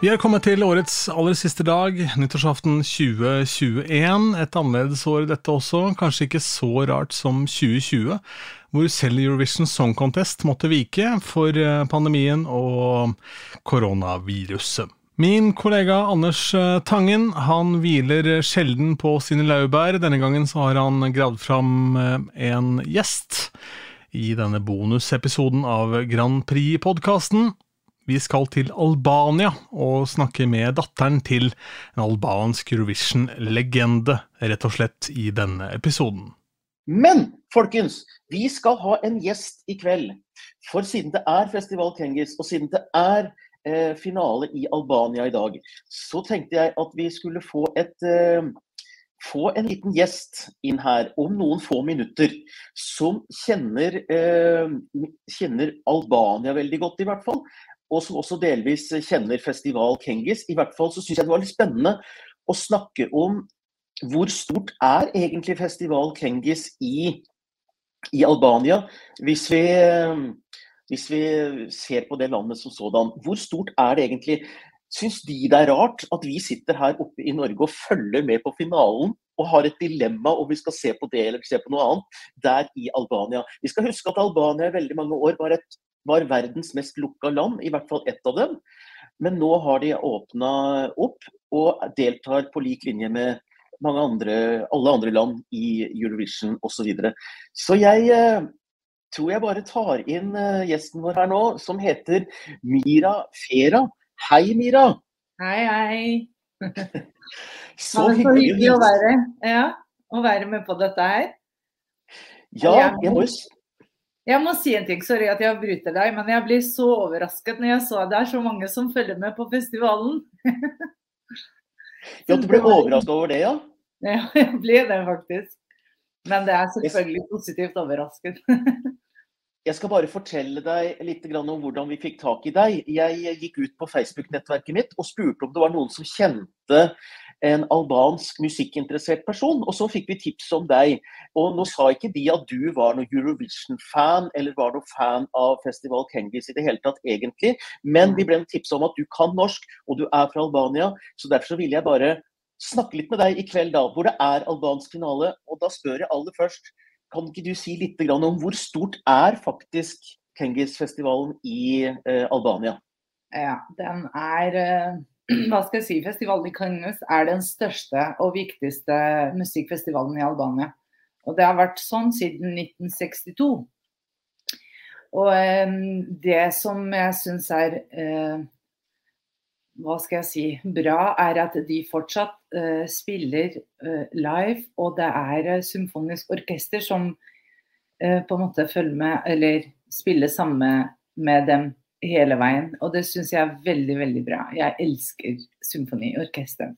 Vi er kommet til årets aller siste dag, nyttårsaften 2021. Et annerledes år dette også, kanskje ikke så rart som 2020, hvor selv Eurovision Song Contest måtte vike for eh, pandemien og koronaviruset. Min kollega Anders eh, Tangen han hviler sjelden på sine laurbær. Denne gangen så har han gravd fram eh, en gjest i denne bonusepisoden av Grand Prix-podkasten. Vi skal til Albania og snakke med datteren til en albansk Eurovision-legende, rett og slett, i denne episoden. Men folkens, vi skal ha en gjest i kveld. For siden det er Festival Kengis, og siden det er eh, finale i Albania i dag, så tenkte jeg at vi skulle få et eh, få en liten gjest inn her om noen få minutter, som kjenner, eh, kjenner Albania veldig godt, i hvert fall og som også delvis kjenner Festival Kengis. I hvert fall så syns jeg det var litt spennende å snakke om hvor stort er egentlig Festival Kengis i, i Albania, hvis vi, hvis vi, ser på det landet som sådan. Hvor stort er det egentlig? Syns de det er rart at vi sitter her oppe i Norge og følger med på finalen og har et dilemma om vi skal se på det eller se på noe annet, der i Albania. Vi skal huske at Albania i veldig mange år var et var verdens mest lukka land, i hvert fall ett av dem. Men nå har de åpna opp og deltar på lik linje med mange andre, alle andre land i Eurovision osv. Så, videre. så jeg eh, tror jeg bare tar inn eh, gjesten vår her nå, som heter Mira Fera. Hei, Mira. Hei, hei. så, hyggelig, så hyggelig å være, ja, å være med på dette her. Ja, jeg må jo jeg må si en ting, sorry at jeg bryter deg, men jeg blir så overrasket når jeg så at det er så mange som følger med på festivalen. ja, du ble overrasket over det, ja? Ja, jeg ble det faktisk. Men det er selvfølgelig positivt overrasket. jeg skal bare fortelle deg litt om hvordan vi fikk tak i deg. Jeg gikk ut på Facebook-nettverket mitt og spurte om det var noen som kjente en albansk musikkinteressert person. Og så fikk vi tips om deg. Og nå sa ikke de at du var noen Eurovision-fan eller var noen fan av Festival Kengis i det hele tatt, egentlig. Men vi ble en tips om at du kan norsk, og du er fra Albania. Så derfor så ville jeg bare snakke litt med deg i kveld, da, hvor det er albansk finale. Og da spør jeg aller først, kan ikke du si litt om hvor stort er faktisk Kengis-festivalen i eh, Albania? Ja, den er eh hva skal jeg si, Festivalen i Cannes er den største og viktigste musikkfestivalen i Albania. Og det har vært sånn siden 1962. Og eh, det som jeg syns er eh, hva skal jeg si, bra, er at de fortsatt eh, spiller eh, live. Og det er eh, symfonisk orkester som eh, på en måte følger med, eller spiller sammen med dem hele veien. Og det syns jeg er veldig, veldig bra. Jeg elsker symfoniorkester.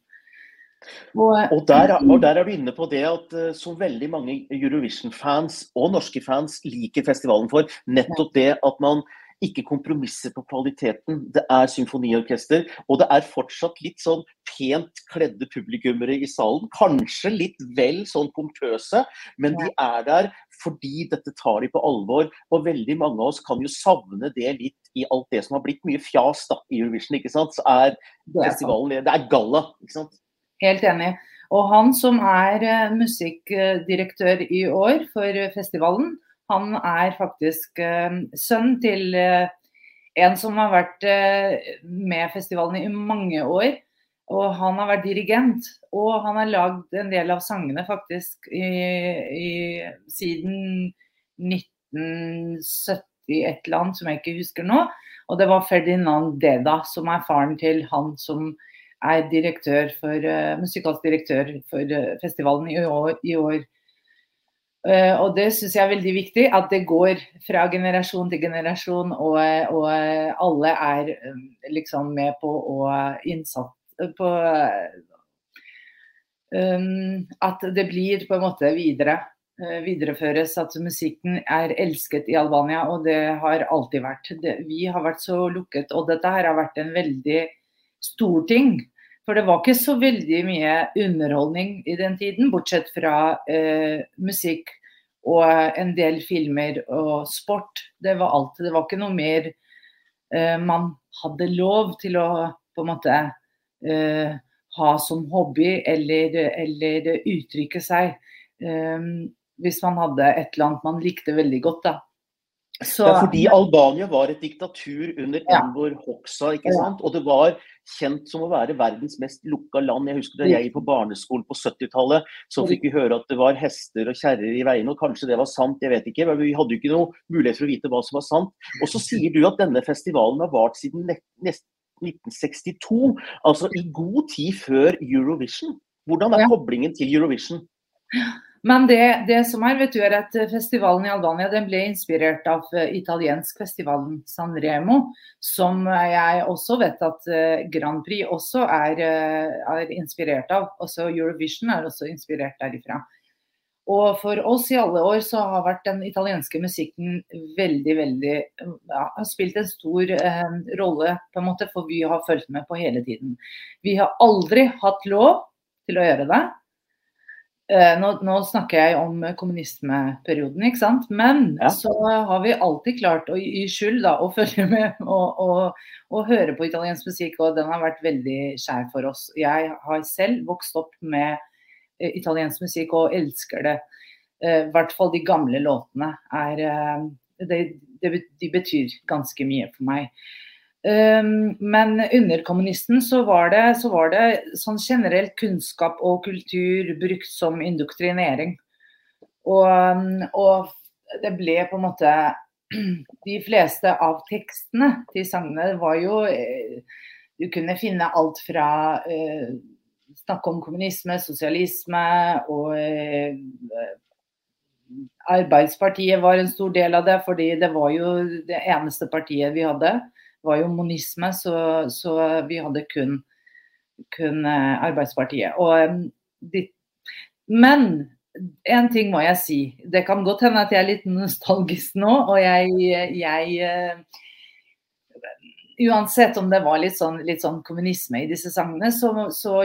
Og, og, der, og, der, er du inne på det at uh, så veldig mange Eurovision-fans og norske fans liker festivalen for. Nettopp det at man ikke kompromisser på kvaliteten. Det er symfoniorkester, og det er fortsatt litt sånn pent kledde publikummere i salen. Kanskje litt vel sånn pompøse, men de er der fordi dette tar de på alvor. Og veldig mange av oss kan jo savne det litt i alt det som har blitt mye fjas da, i Eurovision. ikke sant? Så er festivalen Det er galla, ikke sant? Helt enig. Og han som er uh, musikkdirektør i år for festivalen, han er faktisk uh, sønn til uh, en som har vært med festivalen i mange år. Og han har vært dirigent, og han har lagd en del av sangene faktisk i, i, siden 1970 et eller annet, som jeg ikke husker nå. Og det var Ferdinand Deda, som er faren til han som er direktør for, musikalsk direktør for festivalen i år. I år. Uh, og det syns jeg er veldig viktig, at det går fra generasjon til generasjon, og, og alle er liksom med på å innsatt på um, At det blir på en måte videre. Eh, videreføres at musikken er elsket i Albania, og det har alltid vært. Det, vi har vært så lukket, og dette her har vært en veldig stor ting. For det var ikke så veldig mye underholdning i den tiden, bortsett fra eh, musikk og en del filmer og sport. Det var alt. Det var ikke noe mer eh, man hadde lov til å på en måte eh, ha som hobby eller, eller uttrykke seg. Um, hvis man hadde et eller annet man likte veldig godt. da. Så, ja, fordi Albania var et diktatur under ja. Envor Hoxha, ikke sant? og det var kjent som å være verdens mest lukka land. Jeg husker Da jeg gikk på barneskolen på 70-tallet, så fikk vi høre at det var hester og kjerrer i veiene. og Kanskje det var sant, jeg vet ikke. men Vi hadde jo ikke noe mulighet for å vite hva som var sant. Og så sier du at denne festivalen har vart siden nest, 1962, altså i god tid før Eurovision. Hvordan er koblingen til Eurovision? Men det, det, som er, vet du, er at festivalen i Albania den ble inspirert av eh, italiensk festivalen San Remo, som jeg også vet at eh, Grand Prix også er, eh, er inspirert av. Også Eurovision er også inspirert derifra. Og for oss i alle år så har vært den italienske musikken veldig, veldig ja, har spilt en stor eh, rolle, på en måte, for vi har fulgt med på hele tiden. Vi har aldri hatt lov til å gjøre det. Eh, nå, nå, snakker jeg om kommunismeperioden, ikke sant. Men ja. så har vi alltid klart å gi skyld da, og følge med og, og, og, høre på italiensk musikk. Og den har vært veldig skjær for oss. Jeg har selv vokst opp med eh, italiensk musikk og elsker det. Eh, I hvert fall de gamle låtene er det, det, De betyr ganske mye for meg. Um, men under kommunisten så var, det, så var det sånn generelt kunnskap og kultur brukt som indoktrinering. Og, um, og, det ble på en måte De fleste av tekstene til sangene var jo eh, Du kunne finne alt fra eh, snakke om kommunisme, sosialisme og eh, Arbeidspartiet var en stor del av det, fordi det var jo det eneste partiet vi hadde var jo monisme, så, så vi hadde kun, kun Arbeiderpartiet. Arbeidspartiet. Og, de, men en ting må jeg si. Det kan godt hende at jeg er litt nostalgisk nå. Og jeg, jeg uh, Uansett om det var litt sånn, litt sånn, kommunisme i disse sangene, så, så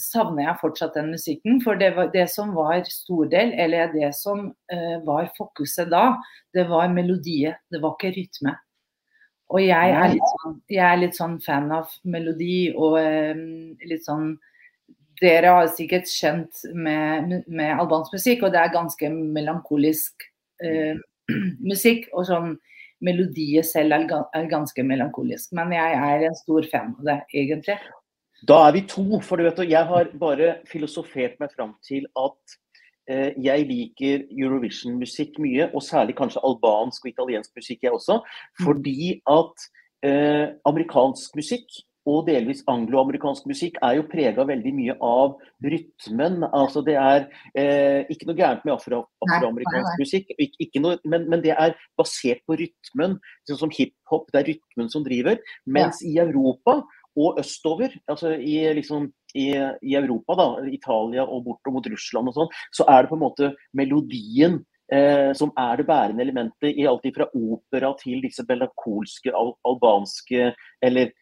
savner jeg fortsatt den musikken. For det, var, det som var stordel, eller det som var fokuset da, det var melodiet. Det var ikke rytme. Og jeg er, litt sånn, jeg er litt sånn fan av melodi og um, litt sånn Dere har sikkert kjent med, med albansk musikk, og det er ganske melankolisk uh, musikk. Og sånn melodiet selv er, er, ganske melankolisk. Men jeg er en stor fan av det, egentlig. Da er vi to, for du vet, jeg har bare filosofert meg fram til at jeg liker Eurovision-musikk mye, og særlig kanskje albansk og italiensk musikk, jeg også. Mm. Fordi at eh, amerikansk musikk og delvis angloamerikansk musikk er jo prega veldig mye av rytmen. Altså det er eh, ikke noe gærent med afro, afroamerikansk musikk, ikke, ikke noe, men, men, det er basert på rytmen. Sånn som hiphop, det er rytmen som driver. Mens ja. i Europa og østover, altså i, liksom, i, i, Europa, da, Italia og bortom mot Russland og sånn, så er det på en måte melodien eh, som er det bærende elementet i alt fra opera til disse belakolske al albanske eller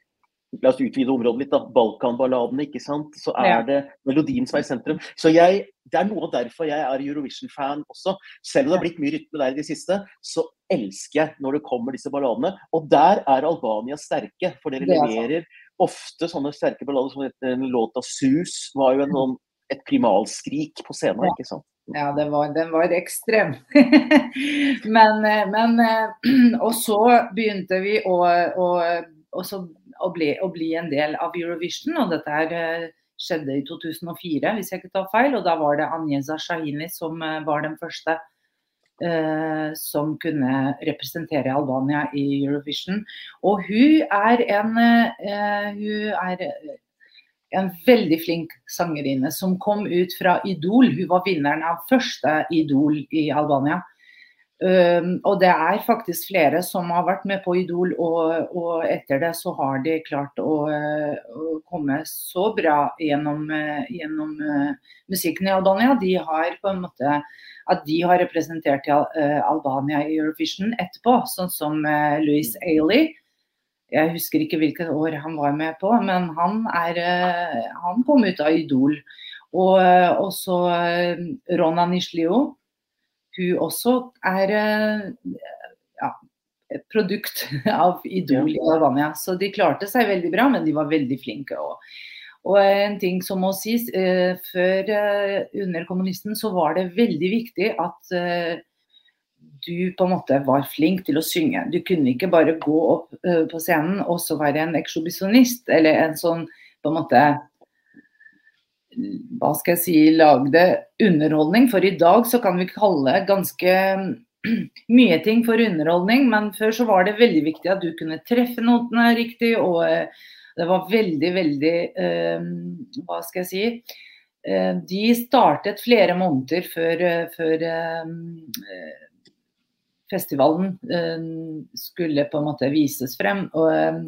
La oss utvide området litt, da. Balkanballadene, ikke sant. Så er ja. det melodien som er i sentrum. Så jeg, Det er noe av derfor jeg er Eurovision-fan også. Selv om det har blitt mye rytme der i det siste, så elsker jeg når det kommer disse balladene. Og der er Albania sterke, for dere leverer ofte sånne sterke ballader som en låt av Sus var jo en, sånn, et primalskrik på scenen, ikke sant? Ja, den var, den var ekstrem. men, eh, men, eh, Og så begynte vi å, å, å, bli, å, bli, en del av Eurovision, og dette her eh, skjedde i 2004, hvis jeg ikke tar feil. Og da var det Anjeza Shahini som var den første eh, som kunne representere Albania i Eurovision. Og hun er en, eh, hun er en veldig flink sangerinne som kom ut fra Idol. Hun var vinneren av første Idol i Albania. Um, og det er faktisk flere som har vært med på Idol, og, og etter det så har de klart å, å komme så bra gjennom, gjennom uh, musikken i Albania. De har på en måte at de har representert uh, Albania i Eurovision etterpå, sånn som uh, Louis Ailey. Jeg husker ikke hvilket år han var med på, men han, er, han kom ut av Idol. Og også Rona Nishlio hun også er eh, ja, et produkt av Idol i Albania. Så de klarte seg veldig bra, men de var veldig flinke. òg. og en ting som må sies, eh, før eh, under kommunisten så var det veldig viktig at eh, du på en måte var flink til å synge. Du kunne ikke bare gå opp uh, på scenen og så være en ekshibisjonist, eller en sånn på en måte Hva skal jeg si lagde underholdning. For i dag så kan vi kalle ganske mye ting for underholdning, men før så var det veldig viktig at du kunne treffe notene riktig, og uh, det var veldig, veldig uh, Hva skal jeg si? De startet flere måneder før, før festivalen eh, skulle på en måte vises frem. og eh,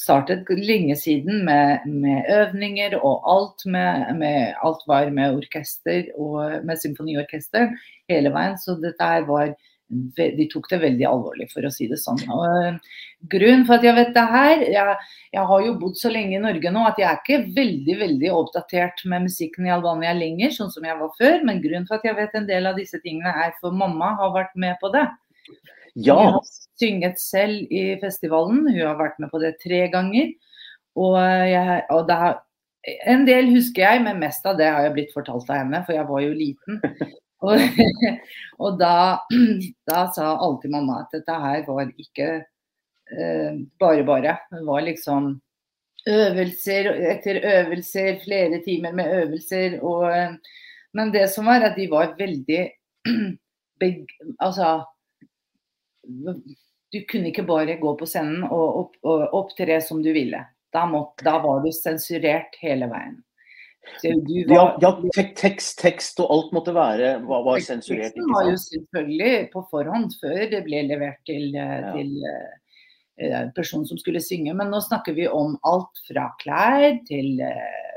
startet lenge siden med, med øvninger og alt, med, med, alt var med orkester og med symfoniorkester hele veien. Så dette her var de tok det veldig alvorlig, for å si det sånn. Og, eh, grunnen for at jeg vet det her jeg, jeg, har jo bodd så lenge i Norge nå at jeg er ikke veldig veldig oppdatert med musikken i Albania lenger, sånn som jeg var før. Men grunnen for at jeg vet en del av disse tingene er for mamma har vært med på det. Ja. Hun har synget selv i festivalen. Hun har vært med på det tre ganger. Og, jeg, og det har, en del husker jeg, men mest av det har jeg blitt fortalt av henne, for jeg var jo liten. Og, og da, da, sa alltid mamma at dette her var ikke eh, bare bare. Det var liksom øvelser etter øvelser, flere timer med øvelser. Og, men det som var at de var veldig Altså du kunne ikke bare gå på scenen og, opp, og opptre som du ville. Da, måtte, da, var du sensurert hele veien. Var, ja, ja, tekst, tekst og alt måtte være var, var sensurert. Teksten var jo selvfølgelig på forhånd, før det ble levert til, eh, ja. til uh, personen som skulle synge. Men nå snakker vi om alt fra klær til uh,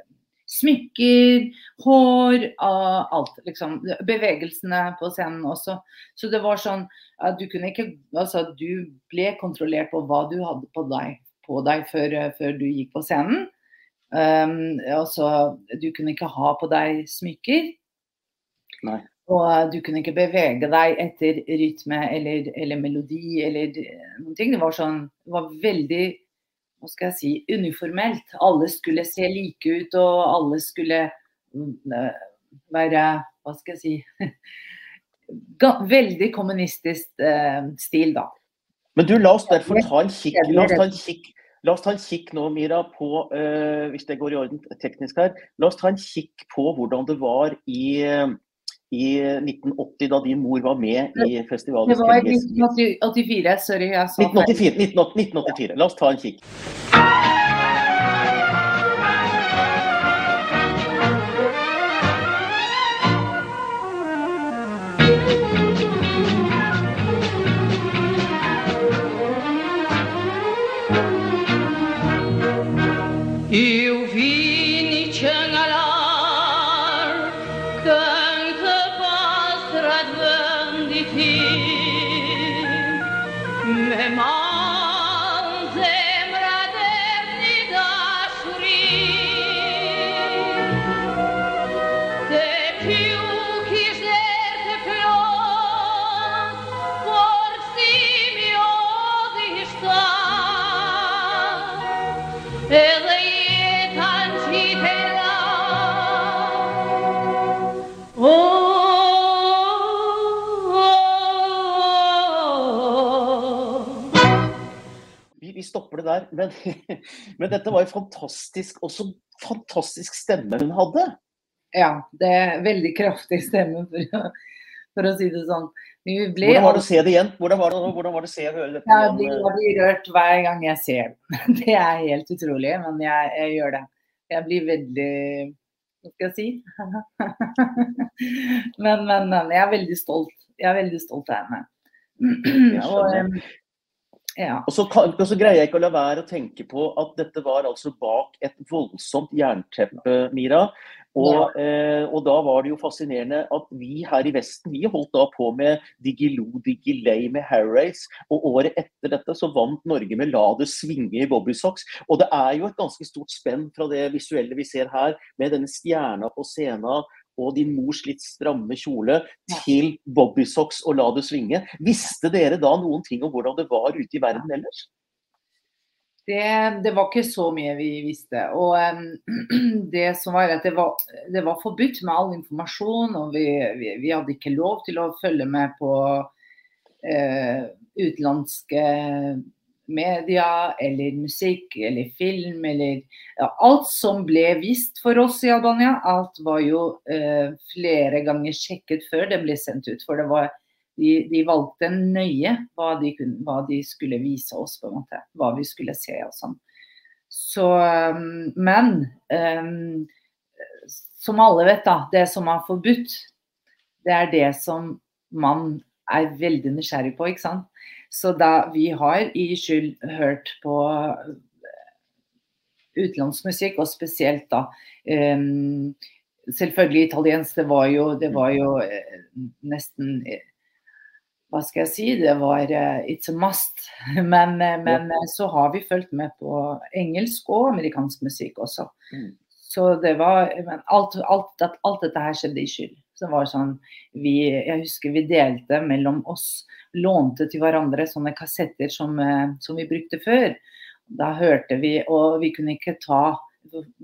smykker, hår, alt. Liksom. Bevegelsene på scenen også. Så det var sånn at du kunne ikke Altså, du ble kontrollert på hva du hadde på deg, på deg før, før, du gikk på scenen. Um, altså, du kunne ikke ha på deg smykker. Nei. Og du kunne ikke bevege deg etter rytme eller, eller melodi eller noen ting. Det var sånn Det var veldig hva skal jeg si, uniformelt. Alle skulle se like ut, og alle skulle mm, eh, være Hva skal jeg si Veldig kommunistisk eh, stil, da. Men du, la oss derfor ta en kikk, la oss ta en kikk, la oss ta en kikk nå, Mira, på uh, hvis det går i orden teknisk her, la oss ta en kikk på hvordan det var i i 1980, da din mor var med i festivalen. Det var i 1984, sorry. Jeg sa 1984, 1984. La oss ta en kikk. Det der. Men, men dette var jo fantastisk. Også fantastisk stemme hun hadde. Ja, det er veldig kraftig stemme, for å, for å si det sånn. Ble, hvordan var det å se det igjen? Hvordan var det, hvordan var det å se og høre dette? Jeg blir, jeg blir rørt hver gang jeg ser det. Det er helt utrolig, men jeg, jeg gjør det. Jeg blir veldig Hva skal jeg si? Men, men, men jeg er veldig stolt. Jeg er veldig stolt av henne. Og, ja. Og, så, og, så, greier jeg ikke å la være å tenke på at dette var altså bak et voldsomt jernteppe, Mira. Og, ja. eh, og, da var det jo fascinerende at vi her i Vesten vi holdt da på med Digilo Digilei med Harrace. Og året etter dette så vant Norge med La det svinge i Bobbysocks. Og det er jo et ganske stort spenn fra det visuelle vi ser her, med denne stjerna på scenen og din mors litt stramme kjole til bobbysocks og la det svinge. Visste dere da noen ting om hvordan det var ute i verden ellers? Det, det, var ikke så mye vi visste. Og um, det som var at det var, det var, forbudt med all informasjon, og vi, vi, vi, hadde ikke lov til å følge med på uh, utenlandske media eller musikk eller film eller ja, Alt som ble vist for oss i Albania, alt var jo eh, flere ganger sjekket før det ble sendt ut. For var de, de, valgte nøye hva de, kunne, hva de, skulle vise oss, på en måte. Hva vi skulle se og sånn. Så um, Men um, som alle vet, da. Det som er forbudt, det er det som man er veldig nysgjerrig på, ikke sant. Så da vi har i Skyld hørt på utenlandsk musikk, og spesielt da um, Selvfølgelig italiensk. Det var jo, det var jo eh, nesten hva skal jeg si, det var uh, it's a must. Men, uh, men uh, så har vi fulgt med på engelsk og amerikansk musikk også. Mm. Så det var alt, alt, alt, dette her skjedde i skyld. Så var sånn, vi, jeg husker vi delte mellom oss, lånte til hverandre sånne kassetter som, som vi brukte før. Da hørte vi, og vi kunne ikke ta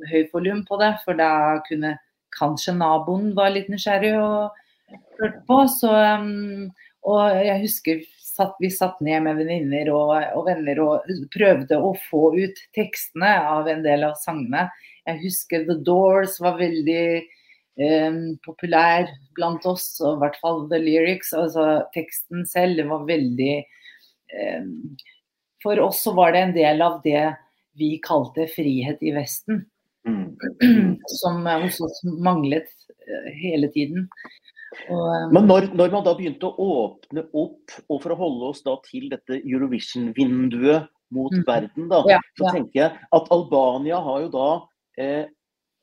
høy volum på det, for da kunne kanskje naboen var litt nysgjerrig og hørte på. Så um, og jeg husker satt, vi satt ned med venninner og, og, venner og prøvde å få ut tekstene av en del av sangene. Jeg husker The Doors var veldig eh, populær blant oss, og i hvert fall The Lyrics. Altså teksten selv var veldig eh, For oss så var det en del av det vi kalte frihet i Vesten. Mm. Som hos oss manglet eh, hele tiden. Og. Men når, når, man da begynte å åpne opp, og for å holde oss da til dette Eurovision-vinduet mot mm. verden, da, ja, så ja. tenker jeg at Albania har jo da eh,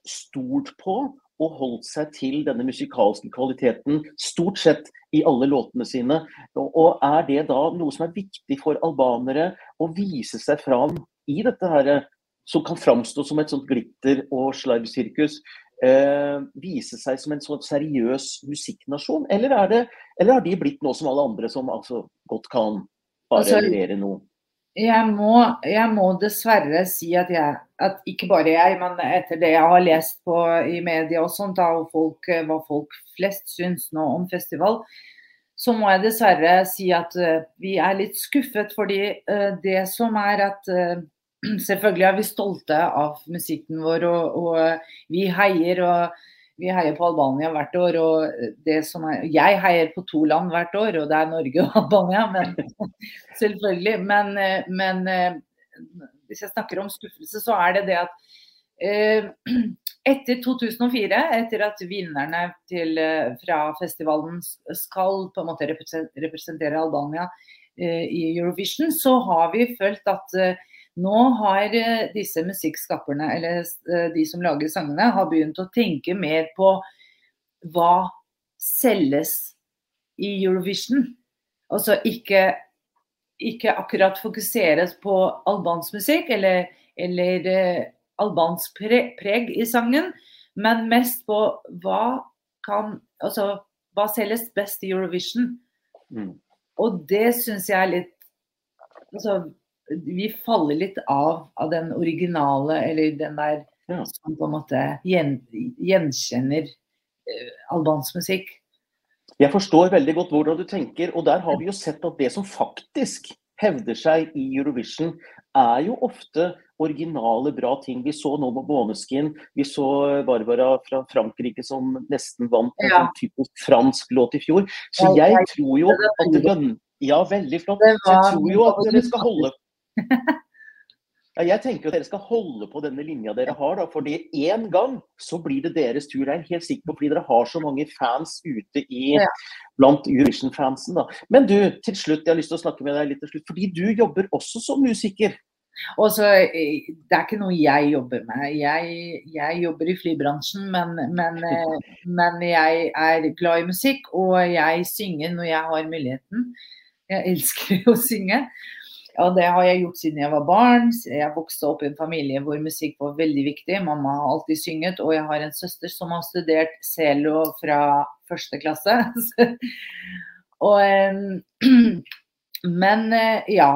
stolt på og holdt seg til denne musikalske kvaliteten stort sett i alle låtene sine. Og er det da noe som er viktig for albanere å vise seg fram i dette her, som kan framstå som et sånt glitter- og slarvsirkus, eh, vise seg som en sånn seriøs musikknasjon? Eller, er det, eller har de blitt noe som alle andre som altså godt kan bare altså, levere noe? Jeg må, jeg må, dessverre si at, jeg, at ikke bare jeg, men etter det jeg har lest på i media og sånt, og folk, hva folk flest syns nå om festival, så må jeg dessverre si at uh, vi er litt skuffet. Fordi uh, det som er at uh, selvfølgelig er vi stolte av musikken vår, og, og vi heier. og vi heier på Albania hvert år. og er, Jeg heier på to land hvert år, og det er Norge og Albania. Men, selvfølgelig. Men, men, hvis jeg snakker om skuffelse, så er det det at eh, etter 2004, etter at vinnerne til, fra festivalen skal på en måte representere Albania eh, i Eurovision, så har vi følt at eh, nå har eh, disse musikkskaperne, eller eh, de som lager sangene, har begynt å tenke mer på hva selges i Eurovision. Altså ikke, ikke akkurat fokuseres på albansk musikk eller, eller uh, albansk preg i sangen, men mest på hva kan Altså hva selges best i Eurovision? Mm. Og det syns jeg er litt altså, vi faller litt av av den originale, eller den der ja. som på en måte gjen, gjenkjenner uh, albansk musikk. Jeg forstår veldig godt hvordan du tenker, og der har vi jo sett at det som faktisk hevder seg i Eurovision, er jo ofte originale, bra ting. Vi så nå med Måneskin, vi så Barbara fra Frankrike som nesten vant en ja. sånn typisk fransk låt i fjor. Så jeg tror jo at det lønner Ja, veldig flott. Så jeg tror jo at dere skal holde ja, jeg tenker at dere skal holde på denne linja dere har. da, fordi en gang så blir det deres tur. Jeg er helt sikker på fordi dere har så mange fans ute i, ja. blant Eurovision-fansen. da. Men du, til slutt, jeg har lyst til å snakke med deg litt til slutt. Fordi du jobber også som musiker. Også, eh, det er ikke noe jeg jobber med. Jeg, jeg jobber i flybransjen, men, men, eh, men, jeg er glad i musikk, og jeg synger når jeg har muligheten. Jeg elsker å synge. Ja, det har jeg gjort siden jeg var barn. Jeg vokste opp i en familie hvor musikk var veldig viktig. Mamma har alltid synget, og jeg har en søster som har studert cello fra første klasse. og, men eh, ja.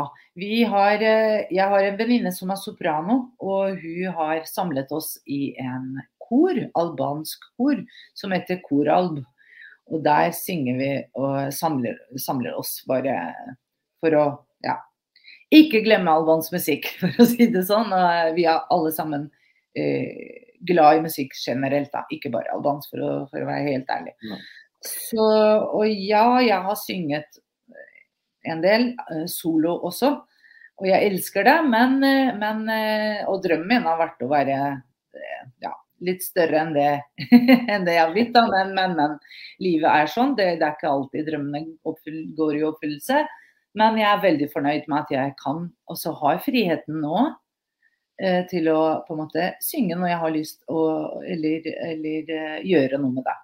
Har, eh, jeg har en venninne som er soprano, og hun har samlet oss i en kor, albansk kor, som heter Koralb. Og der synger vi og samler, samler oss bare for å ja, ikke glemme Alvans musikk, for å si det sånn. Vi er alle sammen eh, glad i musikk generelt, da. ikke bare Albans, for å, for å være helt ærlig. Ja. Så, og ja, jeg har synget en del eh, solo også. Og jeg elsker det, men, eh, men eh, Og drømmen min har vært å være ja, litt større enn det, enn det jeg har blitt. Men, men, men, livet er sånn. Det, det er ikke alltid drømmene går i oppfyllelse. Men jeg er veldig fornøyd med at jeg kan også har friheten nå eh, til å på en måte synge når jeg har lyst, og, eller, eller eh, gjøre noe med det.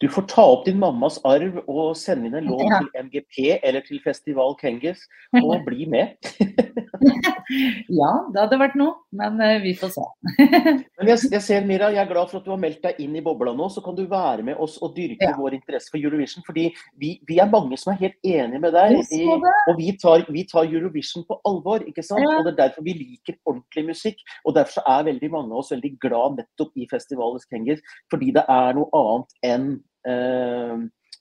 Du får ta opp din mammas arv og sende inn en lån ja. til MGP eller til Festival Kengis, og bli med. ja, det hadde vært noe, men uh, vi får se. men jeg, jeg, ser, Mira, jeg er glad for at du har meldt deg inn i bobla nå, så kan du være med oss og dyrke ja. vår interesse for Eurovision. fordi vi, vi, er mange som er helt enige med deg, i, og vi tar, vi tar, Eurovision på alvor. ikke sant? Ja. Og Det er derfor vi liker ordentlig musikk, og derfor er veldig mange av oss veldig glad nettopp i Festivalets Kengis, fordi det er noe annet enn eh,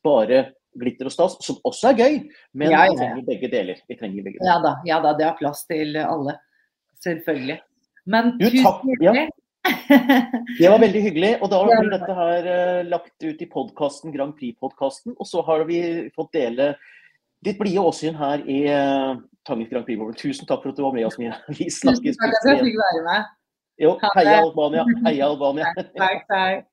bare glitter og stas, som også er gøy, men ja, ja. vi trenger begge deler. Vi trenger begge deler. Ja da, ja da, det har plass til alle. Selvfølgelig. Men du, takk, ja. Det var veldig hyggelig. Og da blir dette her uh, lagt ut i podkasten, Grand Prix-podkasten. Og så har vi fått dele ditt blide åsyn her i uh, Tangen Grand Prix. Tusen takk for at du var med oss, Mia. Vi snakkes. Tusen takk for at jeg fikk være med. Jo, heia Albania. Heia Albania. Takk, takk.